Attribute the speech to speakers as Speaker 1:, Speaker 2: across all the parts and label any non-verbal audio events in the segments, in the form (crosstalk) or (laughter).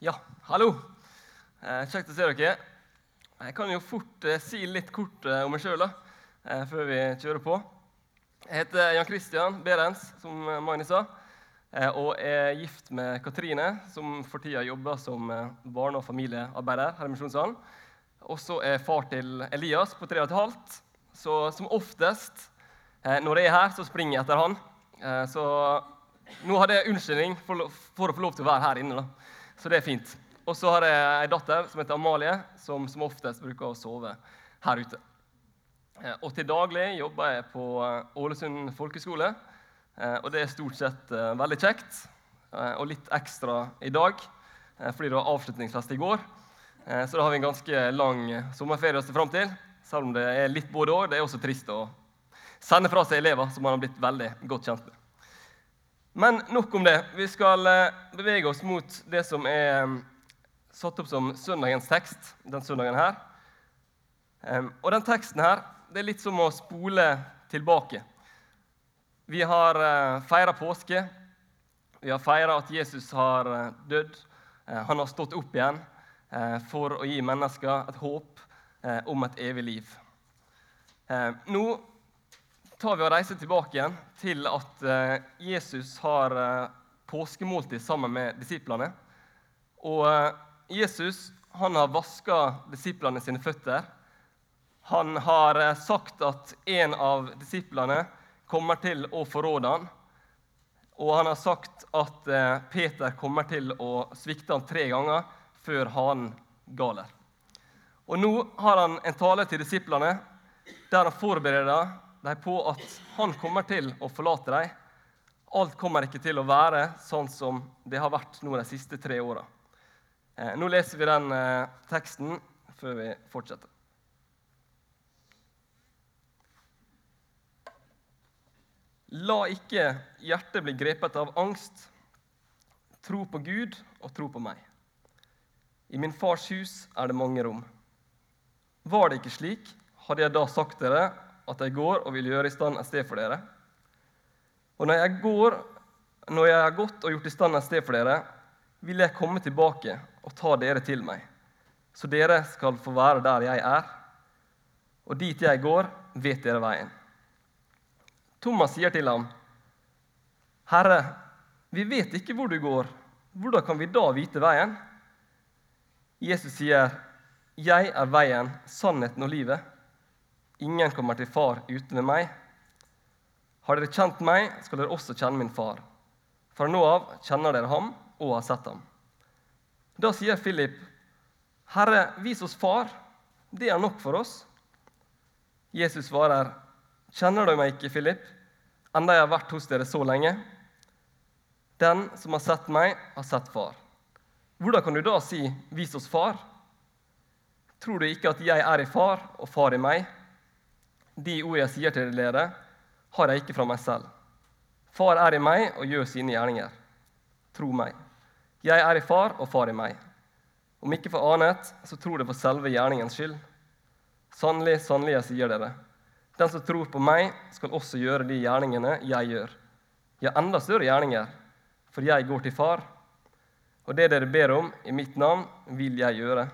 Speaker 1: Ja, hallo. Eh, kjekt å se dere. Jeg kan jo fort eh, si litt kort eh, om meg sjøl eh, før vi kjører på. Jeg heter Jan Christian Berens, som Magni sa, eh, og er gift med Katrine, som for tida jobber som eh, barne- og familiearbeider her i Misjonssalen. Og så er far til Elias på tre og et halvt. Så som oftest når jeg er her, så springer jeg etter han. Så nå hadde jeg unnskyldning for, for å få lov til å være her inne. da. Så det er fint. Og så har jeg ei datter som heter Amalie, som som oftest bruker å sove her ute. Eh, Og til daglig jobber jeg på eh, Ålesund folkeskole. eh, Og det er stort sett veldig kjekt. Og litt ekstra i dag, fordi det var avslutningsfest i går. Så da har vi en ganske lang sommerferie å se fram til. Selv om det er litt både og. Det er også trist å sende fra seg elever som man har blitt veldig godt kjent med. Men nok om det. Vi skal eh, bevege oss mot det som er mm, satt opp som søndagens tekst den søndagen her. Og den teksten her, det er litt som å spole tilbake. Vi har uh, feira påske. Vi har feira at Jesus har eh, dødd. Eh, han har stått opp igjen eh, for å gi mennesker et håp eh, om et evig liv. Eh, nå tar vi og reiser tilbake igjen til at eh, Jesus har eh, påskemåltid sammen med disiplene. Og eh, Jesus han har vaska disiplene sine føtter. Han har sagt at en av disiplene kommer til å forråde han. Og han har sagt at Peter kommer til å svikte han tre ganger før han galer. Og nå har han en tale til disiplene der han forbereder dem på at han kommer til å forlate dem. Alt kommer ikke til å være sånn som det har vært nå de siste tre åra. Eh, nå leser vi den eh, teksten før vi fortsetter. La ikke hjertet bli grepet av angst. Tro på Gud og tro på meg. I min fars hus er det mange rom. Var det ikke slik, hadde jeg da sagt dere at jeg går og vil gjøre i stand et sted for dere. Og når jeg går, når jeg har gått og gjort i stand et sted for dere, vil jeg komme tilbake og ta dere til meg, så dere skal få være der jeg er. Og dit jeg går, vet dere veien. Thomas sier til ham, Herre, vi vet ikke hvor du går. Hvordan kan vi da vite veien? Jesus sier, Jeg er veien, sannheten og livet. Ingen kommer til far uten meg. Har dere kjent meg, skal dere også kjenne min far. Fra nå av kjenner dere ham og har sett ham. Da sier Philip, Herre, vis oss far. Det er nok for oss. Jesus svarer, Kjenner du meg ikke, Philip, enda jeg har vært hos dere så lenge? Den som har sett meg, har sett far. Hvordan kan du da si, vis oss far? Tror du ikke at jeg er i far, og far i meg? De ord jeg sier til dere, har jeg ikke fra meg selv. Far er i meg og gjør sine gjerninger. Tro meg. Jeg er i far, og far i meg. Om ikke for annet, så tror det for selve gjerningens skyld. Sannelig, sannelig, jeg sier dere. Den som tror på meg, skal også gjøre de gjerningene jeg gjør. Ja, enda større gjerninger, for jeg går til far. Og det dere ber om i mitt navn, vil jeg gjøre.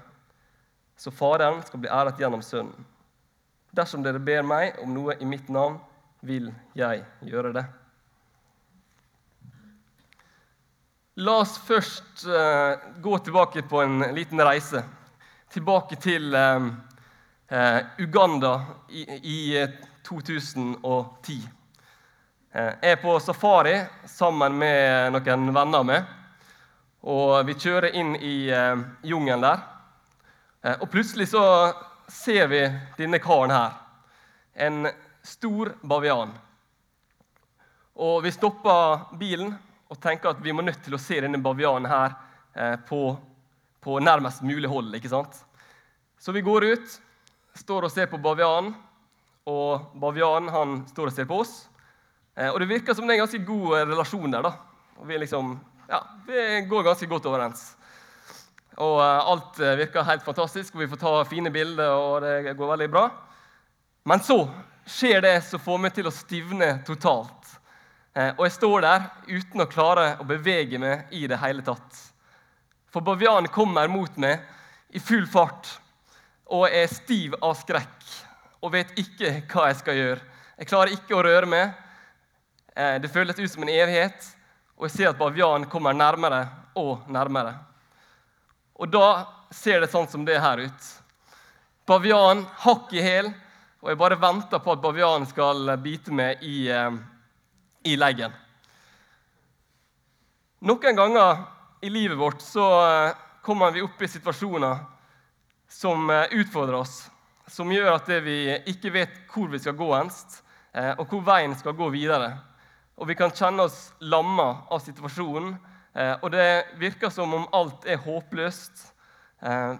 Speaker 1: Så Faderen skal bli æret gjennom Sønnen. Dersom dere ber meg om noe i mitt navn, vil jeg gjøre det. La oss først uh, gå tilbake på en liten reise. Tilbake til eh, uh, Uganda i, i eh, 2010. Eh, Jeg er på safari sammen med noen venner med. Og vi kjører inn i jungelen der. Og plutselig så ser vi denne karen her. En stor bavian. Og vi stopper bilen og tenker at vi må nødt til å se denne bavianen her eh, på, på nærmest mulig hold. ikke sant? Så vi går ut, står og ser på bavianen, og bavianen han står og ser på oss. Eh, og det virker som det er en ganske god eh, relasjon der. da. Og vi, liksom, ja, vi går ganske godt overens. Og eh, alt eh, virker helt fantastisk, og vi får ta fine bilder, og det går veldig bra. Men så skjer det som får meg til å stivne totalt. Eh, og jeg står der uten å klare å bevege meg i det hele tatt. For bavianen kommer mot meg i full fart og er stiv av skrekk og vet ikke hva jeg skal gjøre. Jeg klarer ikke å røre meg. Det føles ut som en evighet, og jeg ser at bavianen kommer nærmere og nærmere. Og da ser det sånn som det her ut. Bavianen hakk i hæl, og jeg bare venter på at bavianen skal bite meg i, eh, i leggen. Noen ganger i livet vårt så eh, kommer vi opp i situasjoner som utfordrer oss som gjør at vi ikke vet hvor vi skal gå henst, eh, og hvor veien skal gå videre. Og vi kan kjenne oss lamma av situasjonen, eh, og det virker som om alt er håpløst. Eh,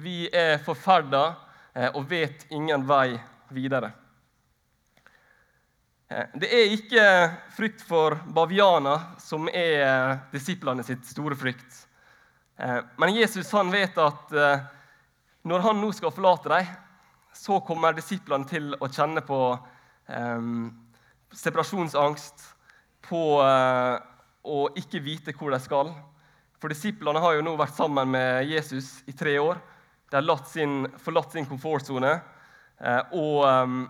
Speaker 1: vi er forferda og vet ingen vei videre. Det er ikke frykt for bavianer som er disiplene sitt store frykt. Men Jesus han vet at når han nå skal forlate dem, så kommer disiplene til å kjenne på eh, separasjonsangst, på å ikke vite hvor de skal. For disiplene har jo nå vært sammen med Jesus i tre år. De har sin, forlatt sin komfortsone eh, og, ehm,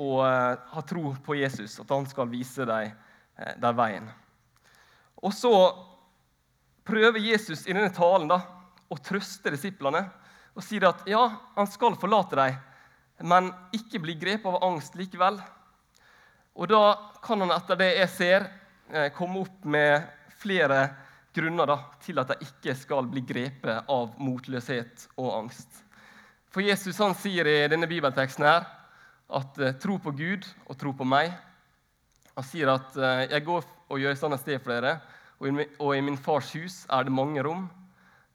Speaker 1: og eh, har tro på Jesus, at han skal vise dem eh, der veien. Og så prøver Jesus i denne talen da, å trøste disiplene og sier at ja, han skal forlate dem, men ikke bli grepet av angst likevel. Og da kan han etter det jeg ser, komme opp med flere grunner da, til at de ikke skal bli grepet av motløshet og angst. For Jesus han sier i denne bibelteksten her at eh, tro på Gud og tro på meg. Han sier at eh, jeg går og gjør sånn et sted for dere, og i min fars hus er det mange rom.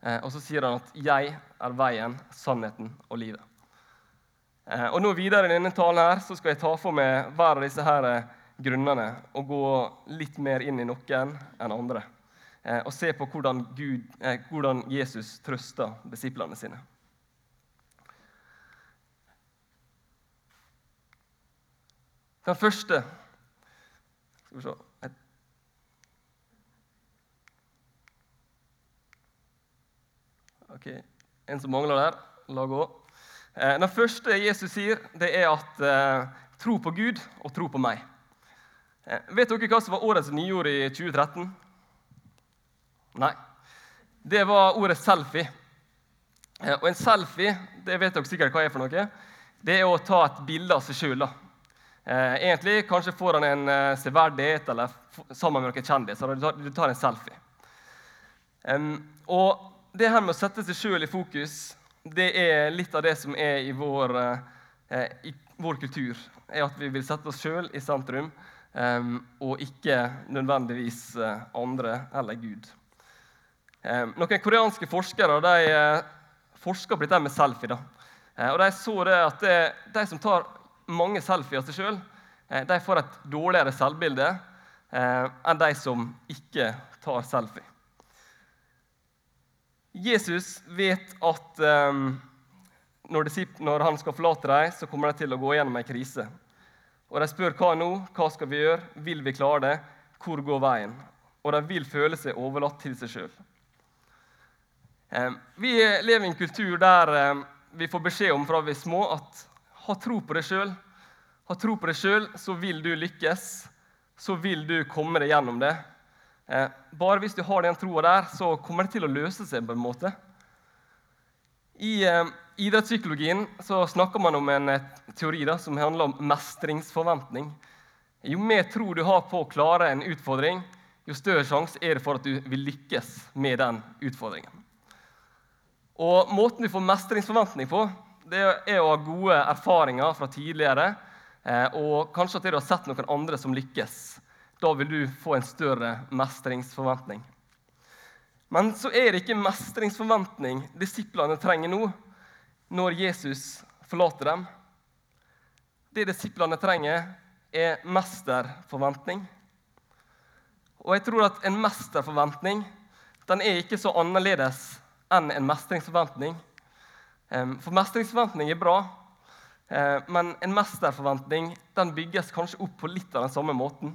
Speaker 1: Eh, og så sier han at 'jeg er veien, sannheten og livet'. Eh, og nå Videre i denne talen her, så skal jeg ta for meg hver av disse her eh, grunnene og gå litt mer inn i noen enn andre. Og se på hvordan, Gud, hvordan Jesus trøster disiplene sine. Den første Skal vi se Ok, En som mangler der, la gå. Eh, den første Jesus sier, det er at eh, tro på Gud og tro på meg. Eh, vet dere hva som var årets nyord i 2013? Nei. Det var ordet selfie. Eh, og en selfie det vet dere sikkert hva er for noe. Det er å ta et bilde av seg sjøl. Eh, egentlig kanskje foran en severdighet eller sammen med noen kjendiser. Du tar en selfie. Og det her med å sette seg sjøl i fokus, det er litt av det som er i vår, i vår kultur. er At vi vil sette oss sjøl i sentrum, og ikke nødvendigvis eh, andre eller Gud. Noen koreanske forskere de, eh, forsker på dette med selfie. Da. Eh, og De så det at de som tar mange selfier av seg sjøl, de får et dårligere selvbilde enn de som ikke tar selfie. Jesus vet at når, han skal forlate dem, så kommer de til å gå gjennom en krise. Og De spør hva nå, hva skal vi gjøre, vil vi klare det, hvor går veien? Og de vil føle seg overlatt til seg sjøl. Um, vi lever i en kultur der um, vi får beskjed om fra vi er små at ha tro på deg sjøl. Ha tro på deg sjøl, så vil du lykkes. Så vil du komme deg gjennom det. Eh, bare hvis du har den troa der, så kommer det til å løse seg. på en måte. I eh, idrettspsykologien snakker man om en eh, teori da, som handler om mestringsforventning. Jo mer tro du har på å klare en utfordring, jo større sjanse er det for at du vil lykkes med den utfordringen. Og Måten du får mestringsforventning på, det er å ha gode erfaringer fra tidligere, eh, og kanskje at du har sett noen andre som lykkes. Da vil du få en større mestringsforventning. Men så er det ikke mestringsforventning disiplene trenger nå, når Jesus forlater dem. Det disiplene trenger, er mesterforventning. Og jeg tror at en mesterforventning den er ikke så annerledes enn en mestringsforventning. For mestringsforventning er bra, eh, men en mesterforventning den bygges kanskje opp på litt av den samme måten.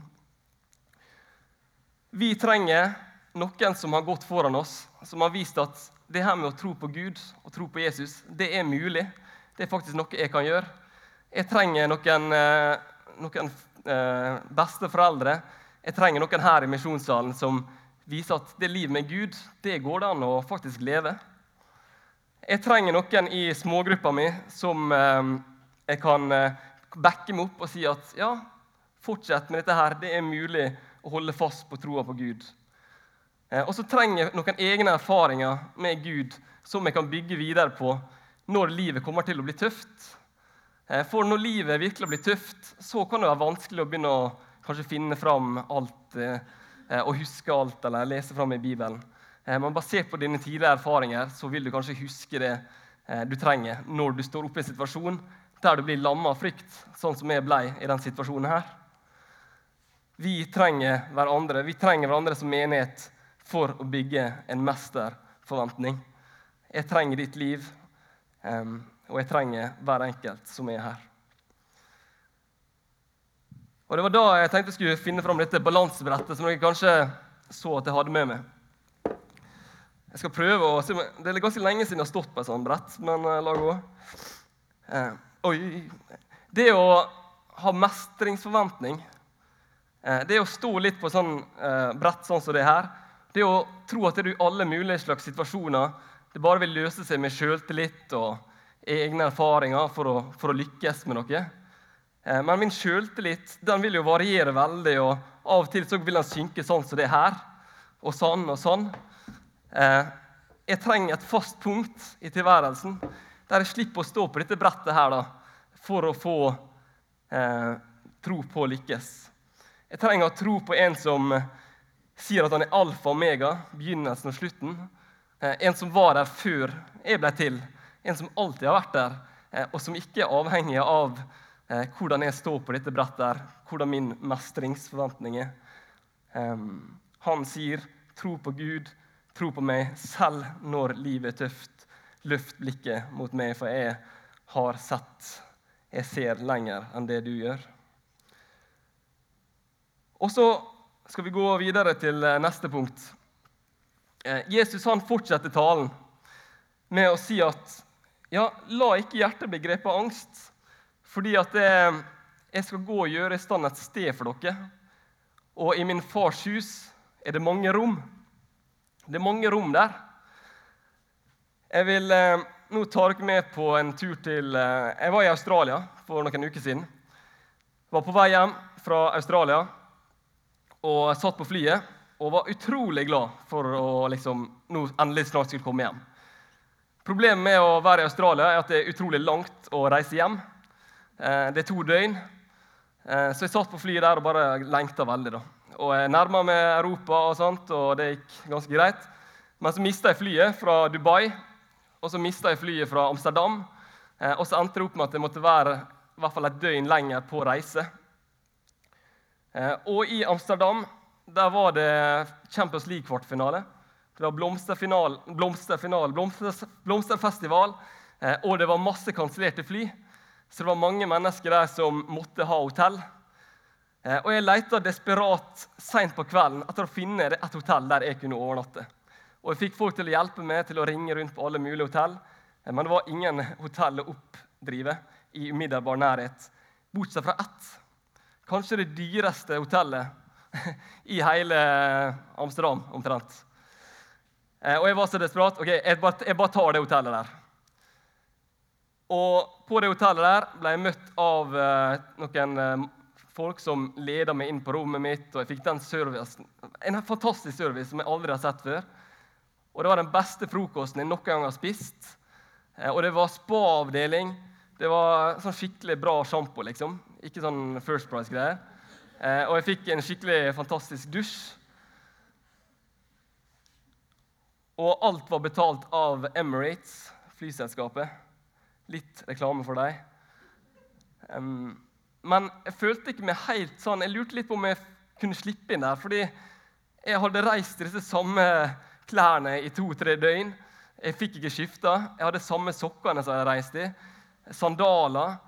Speaker 1: Vi trenger noen som har gått foran oss, som har vist at det her med å tro på Gud og tro på Jesus, det er mulig. Det er faktisk noe jeg kan gjøre. Jeg trenger noen, eh, noen eh, besteforeldre. Jeg trenger noen her i misjonssalen som viser at det livet med Gud, det går det an å faktisk leve. Jeg trenger noen i smågruppa mi som eh, jeg kan backe meg opp og si at ja, fortsett med dette her. Det er mulig å holde fast på troa på Gud. Eh, og så trenger jeg noen egne erfaringer med Gud som jeg kan bygge videre på når livet kommer til å bli tøft. Eh, for når livet virkelig blir tøft, så kan det være vanskelig å begynne å kanskje finne fram alt eh, og huske alt eller lese fram i Bibelen. Men basert på dine tidligere erfaringer så vil du kanskje huske det du trenger når du står oppe i en situasjon der du blir lamma av frykt, sånn som jeg ble i denne situasjonen her. Vi trenger hverandre. Vi trenger hverandre som menighet for å bygge en mesterforventning. Jeg trenger ditt liv, og jeg trenger hver enkelt som er her. Og Det var da jeg tenkte jeg skulle finne fram dette balansebrettet som dere kanskje så at jeg hadde med meg. Jeg skal prøve å, se, Det er ganske lenge siden jeg har stått på et sånt brett, men eh, la gå. Eh, oi. Det å ha mestringsforventning, eh, det å stå litt på sånn eh, brett sånn som det her, det å tro at det er i alle mulige slags situasjoner det bare vil løse seg med sjøltillit og egne erfaringer for å, for å, lykkes med noe. Eh, men min sjøltillit vil jo variere veldig, og av og til så vil den synke sånn som det er her. Og sånn og sånn. Eh, jeg trenger et fast punkt i tilværelsen der jeg slipper å stå på dette brettet her da, for å få eh, tro på å lykkes. Jeg trenger å tro på en som sier at han er alfa og omega, begynnelsen og slutten. Eh, en som var der før jeg ble til. En som alltid har vært der, eh, og som ikke er avhengig av eh, hvordan jeg står på dette brettet, hvordan min mestringsforventning er. Han sier, 'Tro på Gud, tro på meg, selv når livet er tøft.' Løft blikket mot meg, for jeg har sett. Jeg ser lenger enn det du gjør. Og så skal vi gå videre til eh, neste punkt. Eh, Jesus han fortsetter talen med å si at ja, la ikke hjertet bli grepet av angst, fordi at jeg, jeg skal gå og gjøre i stand et sted for dere. Og i min fars hus er det mange rom. Det er mange rom der. Jeg vil eh, nå ta dere med på en tur til eh, Jeg var i Australia for noen uker siden. Var på vei hjem fra Australia og satt på flyet og var utrolig glad for å liksom, nå endelig snart skulle komme hjem. Problemet med å være i Australia er at det er utrolig langt å reise hjem. Eh, det er to døgn. Eh, så jeg satt på flyet der og bare lengta veldig. da. Og Jeg nærma meg Europa, og sånt, og det gikk ganske greit. Men så mista jeg flyet fra Dubai, og så mista jeg flyet fra Amsterdam. Eh, og så endte det opp med at jeg måtte være i hvert fall et døgn lenger på reise. Eh, og i Amsterdam der var det Champions League-kvartfinale. Det var blomsterfinal, blomsterfinal, blomsterfestival, eh, og det var masse kansellerte fly. Så det var mange mennesker der som måtte ha hotell. Eh, og jeg leita desperat seint på kvelden etter å finne et hotell der jeg kunne overnatte. Og jeg fikk folk til å hjelpe meg til å ringe rundt på alle mulige hotell. Men det var ingen hotell å oppdrive i umiddelbar nærhet, bortsett fra ett Kanskje det dyreste hotellet (laughs) i hele Amsterdam, omtrent. Eh, og jeg var så desperat. ok, jeg bare, jeg bare tar det hotellet der. Og på det hotellet der ble jeg møtt av eh, noen eh, folk som leda meg inn på rommet mitt. Og jeg fikk den servicen, en fantastisk service som jeg aldri har sett før. Og det var den beste frokosten jeg noen gang har spist. Og det var spa-avdeling. Det var sånn skikkelig bra sjampo, liksom. Ikke sånn First Price-greier. Eh, og jeg fikk en skikkelig fantastisk dusj. Og alt var betalt av Emirates, flyselskapet. Litt reklame for dem. Um, men jeg følte ikke meg helt sånn Jeg lurte litt på om jeg kunne slippe inn der. Fordi jeg hadde reist i disse samme klærne i to-tre døgn. Jeg fikk ikke skifta. Jeg hadde samme sokkene som jeg hadde reist i. Sandaler.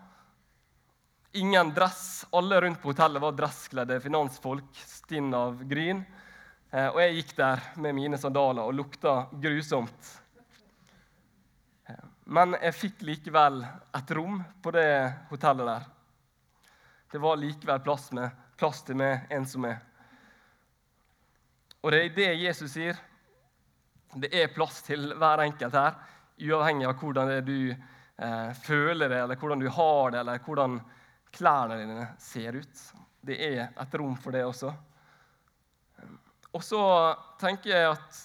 Speaker 1: Ingen dress. Alle rundt på hotellet var dresskledde finansfolk, stinn av gryn. Eh, og jeg gikk der med mine sandaler og lukta grusomt. Eh, men jeg fikk likevel et rom på det hotellet der. Det var likevel plass, med, plass til meg, en som er. Og det er det Jesus sier. Det er plass til hver enkelt her, uavhengig av hvordan du eh, føler det, eller hvordan du har det, eller hvordan klærne dine ser ut. Det er et rom for det også. Og så tenker jeg at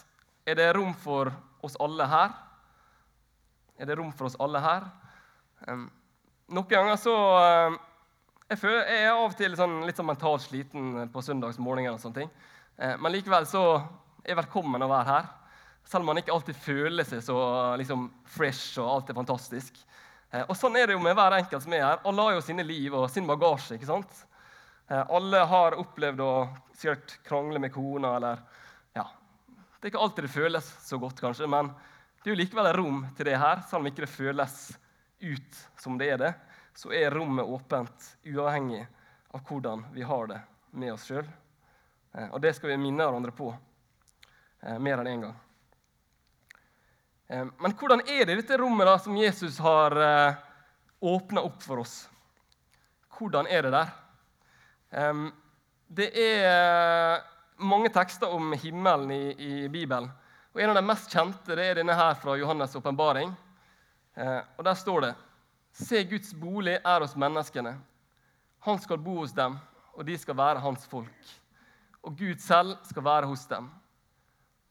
Speaker 1: er det rom for oss alle her? Er det rom for oss alle her? Noen ganger så um, jeg, føler, jeg, er av og til sånn, litt sånn mentalt sliten på søndagsmorgenen. og sånne ting. Uh, men likevel så er jeg velkommen å være her. Selv om man ikke alltid føler seg så liksom, fresh og alt er fantastisk. Uh, og Sånn er det jo med hver enkelt som er her. Alle har jo sine liv og sin bagasje. ikke sant? Uh, alle har opplevd å sikkert krangle med kona eller ja, Det er ikke alltid det føles så godt, kanskje, men det er jo likevel rom til det her, selv om ikke det føles ut som det er det. Så er rommet åpent, uavhengig av hvordan vi har det med oss sjøl. Eh, og det skal vi minne hverandre på eh, mer enn én en gang. Eh, men hvordan er det i dette rommet da, som Jesus har åpna opp for oss? Hvordan er det der? Det er mange tekster om himmelen i, i Bibelen. Og En av de mest kjente det er denne her fra Johannes' åpenbaring. Eh, og Der står det Se, Guds bolig er hos menneskene. Han skal bo hos dem, og de skal være hans folk. Og Gud selv skal være hos dem.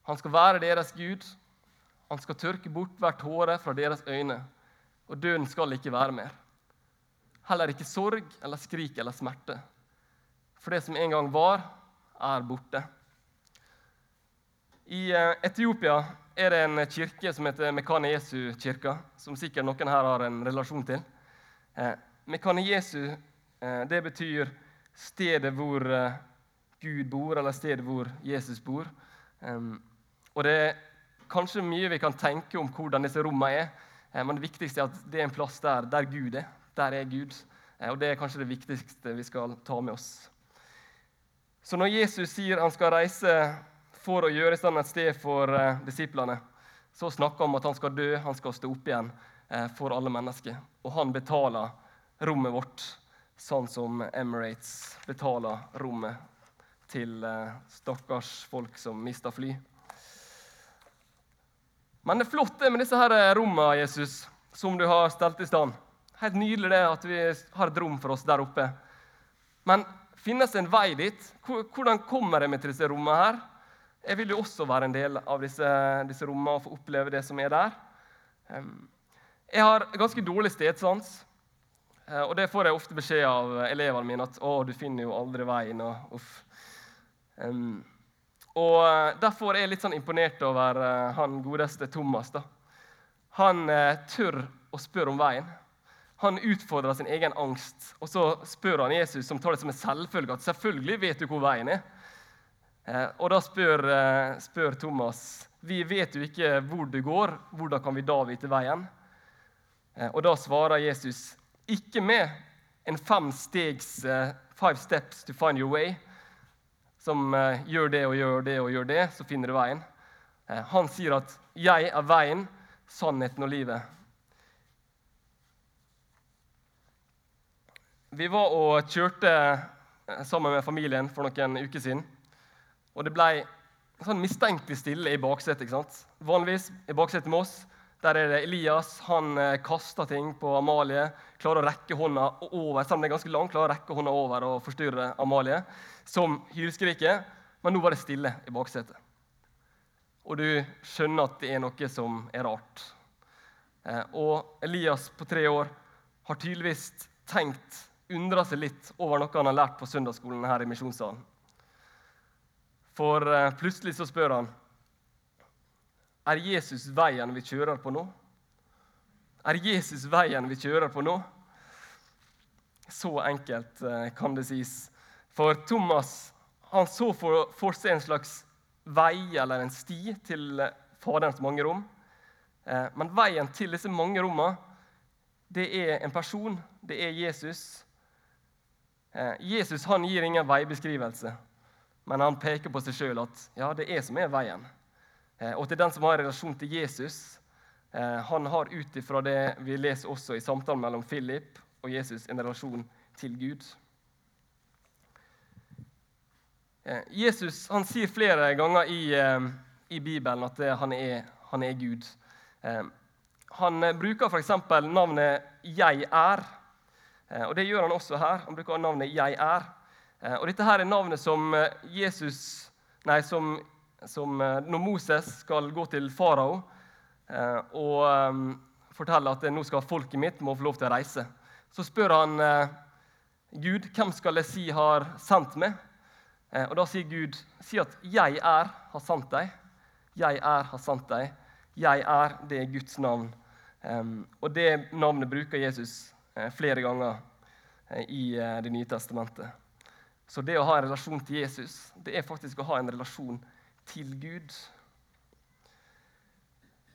Speaker 1: Han skal være deres Gud. Han skal tørke bort hvert tåre fra deres øyne, og døden skal ikke være mer. Heller ikke sorg eller skrik eller smerte. For det som en gang var, er borte. I eh, Etiopia er det en kirke som heter Mekane Jesu-kirka, som sikkert noen her har en relasjon til. Eh, Mekane Jesu eh, det betyr stedet hvor Gud bor, eller stedet hvor Jesus bor. Og det kanskje mye vi kan tenke om hvordan disse rommene er, men det viktigste er at det er en plass der, der Gud er. Der er Gud. Og det er kanskje det viktigste vi skal ta med oss. Så når Jesus sier han skal reise for å gjøre i stand et sted for eh, disiplene, så snakker han om at han skal dø, han skal stå opp igjen eh, for alle mennesker. Og han betaler rommet vårt, sånn som Emirates betaler rommet til eh, stakkars folk som mister fly. Men det flotte med disse her rommene, Jesus, som du har stelt i stand Helt nydelig det at vi har et rom for oss der oppe. Men Finnes det en vei dit? Hvordan kommer jeg meg til disse rommene her? Jeg vil jo også være en del av disse, disse rommene og få oppleve det som er der. Jeg har ganske dårlig stedsans, eh, og det får jeg ofte beskjed av elevene mine at 'Å, du finner jo aldri veien'. og uff. Og eh, Derfor er jeg litt sånn imponert over eh, han godeste Thomas. da. Han tør å spørre om veien. Han utfordrer sin egen angst, og så spør han Jesus, som tar det som en selvfølge, at selvfølgelig vet du hvor veien er. Eh, og da spør, eh, spør, Thomas vi vet jo ikke hvor du går, hvordan kan vi da vite veien? Eh, og da svarer Jesus ikke med en fem stegs five steps to find your way, som gjør det og gjør det og gjør det, så finner du veien. Han sier at 'jeg er veien, sannheten og livet'. Vi var og kjørte eh, sammen med familien for noen uker siden. Og det ble sånn mistenkelig stille i baksetet. Vanligvis i baksetet med oss der er det Elias. Han eh, kaster ting på Amalie. Klarer å rekke hånda over selv om det er ganske lang, klarer å rekke hånda over og forstyrre Amalie, som hylskriker. Men nå var det stille i baksetet. Og du skjønner at det er noe som er rart. Eh, og Elias på tre år har tydeligvis tenkt undra seg litt over noe han har lært på søndagsskolen her i Misjonssalen. For eh, plutselig så spør han er Jesus veien vi kjører på nå. Er Jesus veien vi kjører på nå? Så enkelt eh, kan det sies. For Thomas han så for, for seg en slags vei eller en sti til eh, Faderens mange rom. Men veien til disse mange rommene, det er en person. Det er Jesus. Eh, Jesus han gir ingen veibeskrivelse. men han peker på seg sjøl at ja, det er som er veien. Eh, og til den som har en relasjon til Jesus, eh, han har ut ifra det vi leser også i samtalen mellom Philip og Jesus, en relasjon til Gud. Eh, Jesus han sier flere ganger i, i Bibelen at han er, han er Gud. Han bruker f.eks. navnet 'Jeg er'. Og Det gjør han også her. Han bruker navnet 'Jeg er'. Og Dette her er navnet som Jesus, nei, som som eh, når Moses skal gå til farao eh, og eh, fortelle at nå skal folket mitt må få lov til å reise, så spør han Gud hvem skal jeg si har sendt meg. Og Da sier Gud si at 'jeg er har sendt deg'. Jeg er har sendt deg. Jeg er, det er Guds navn. Og det navnet bruker Jesus flere ganger i Det nye testamentet. Så det å ha en relasjon til Jesus, det er faktisk å ha en relasjon til Gud.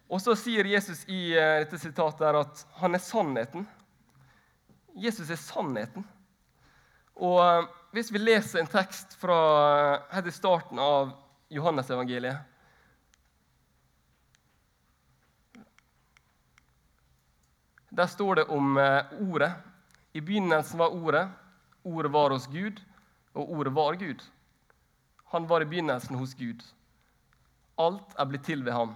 Speaker 1: Og så sier Jesus i eh, dette sitatet her at han er sannheten. Jesus er sannheten. Og eh, hvis vi leser en tekst fra her helt i starten av Johannesevangeliet Der står det om Ordet. I begynnelsen var Ordet. Ordet var hos Gud, og Ordet var Gud. Han var i begynnelsen hos Gud. Alt er blitt til ved ham.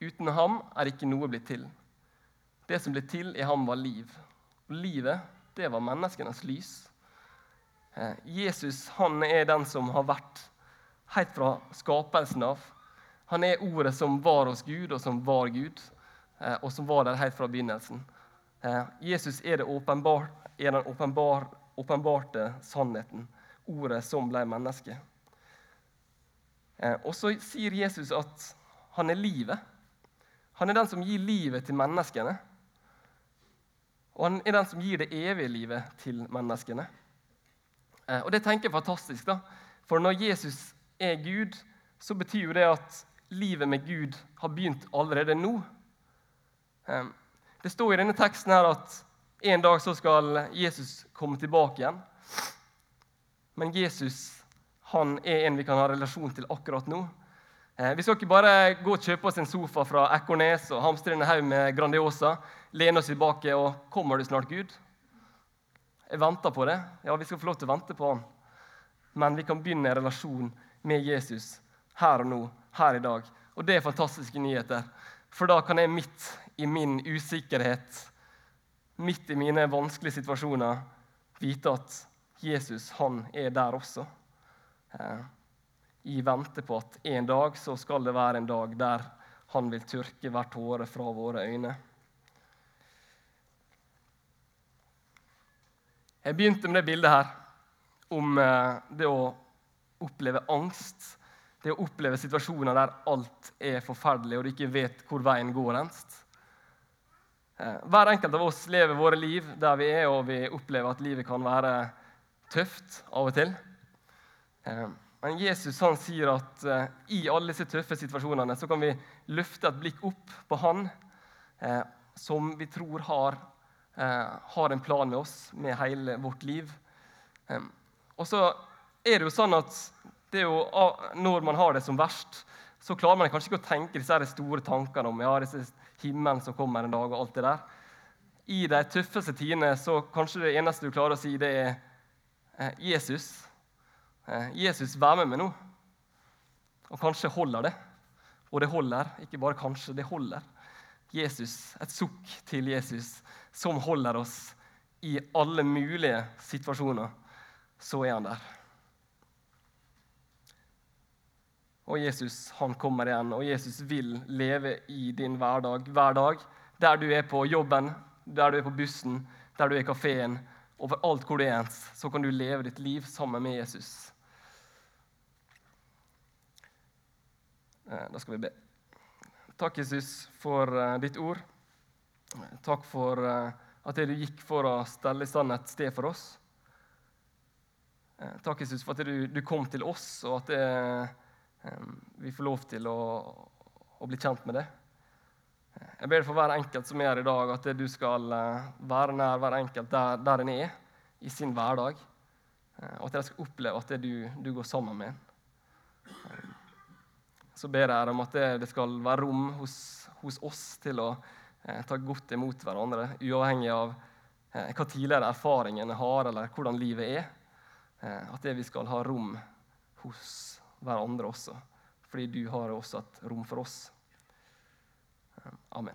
Speaker 1: Uten ham er ikke noe blitt til. Det som ble til i ham, var liv. Og livet, det var menneskenes lys. Eh, Jesus han er den som har vært helt fra skapelsen av. Han er ordet som var hos Gud, og som var Gud, eh, og som var der helt fra begynnelsen. Eh, Jesus er, åpenbar, er den åpenbar, åpenbarte sannheten, ordet som ble menneske. Eh, og så sier Jesus at han er livet. Han er den som gir livet til menneskene. Og han er den som gir det evige livet til menneskene. Eh, og det tenker jeg fantastisk, da. For når Jesus er Gud, så betyr jo det at livet med Gud har begynt allerede nå. Eh, det står i denne teksten her at en dag så skal Jesus komme tilbake igjen. Men Jesus han er en vi kan ha relasjon til akkurat nå. Eh, vi skal ikke bare gå og kjøpe oss en sofa fra Ekornes og hamstre en haug med Grandiosa, lene oss tilbake og 'Kommer du snart, Gud?' Jeg venter på det. Ja, vi skal få lov til å vente på han. Men vi kan begynne en relasjon med Jesus her og nå, her i dag. Og det er fantastiske nyheter. For da kan jeg midt i min usikkerhet, midt i mine vanskelige situasjoner, vite at Jesus, han er der også. Eh, i vente på at en dag så skal det være en dag der han vil tørke hver tåre fra våre øyne. Jeg begynte med det bildet her om eh, det å oppleve angst. Det å oppleve situasjoner der alt er forferdelig, og du ikke vet hvor veien går. enst. Eh, hver enkelt av oss lever våre liv der vi er, og vi opplever at livet kan være tøft av og til. Eh, men Jesus han sier at eh, i alle disse tøffe situasjonene så kan vi løfte et blikk opp på Han eh, som vi tror har, har, en plan med oss med hele vårt liv. Og så er det jo sånn at jo, når man har det som verst, så klarer man kanskje ikke å tenke disse store tankene om ja, disse himmelen som kommer en dag, og alt det der. I de tøffeste tidene så kanskje det eneste du klarer å si, det er Jesus. Eh, Jesus vær med meg nå. Og kanskje holder det. Og det holder. Ikke bare kanskje, det holder. Jesus, Et sukk til Jesus som holder oss i alle mulige situasjoner. Så er han der. Og Jesus han kommer igjen, og Jesus vil leve i din hverdag hver dag. Der du er på jobben, der du er på bussen, der du er i kafeen, overalt hvor du er, så kan du leve ditt liv sammen med Jesus. Eh, da skal vi be. Takk, Jesus, for eh, ditt ord. Takk for eh, at du gikk for å stelle i stand et sted for oss. Takk, Jesus, for at du, du kom til oss, og at det, vi får lov til å, å, bli kjent med det. Jeg ber for hver enkelt som er her i dag, at du skal være nær hver enkelt der, der en er, i sin hverdag. Eh, og at de skal oppleve at du, du går sammen med. Så ber jeg om at det, det skal være rom hos, hos oss til å eh, ta godt imot hverandre, uavhengig av eh, hva tidligere erfaringene har, eller hvordan livet er. Eh, at det vi skal ha rom hos hverandre også, fordi du har også et rom for oss. Amen.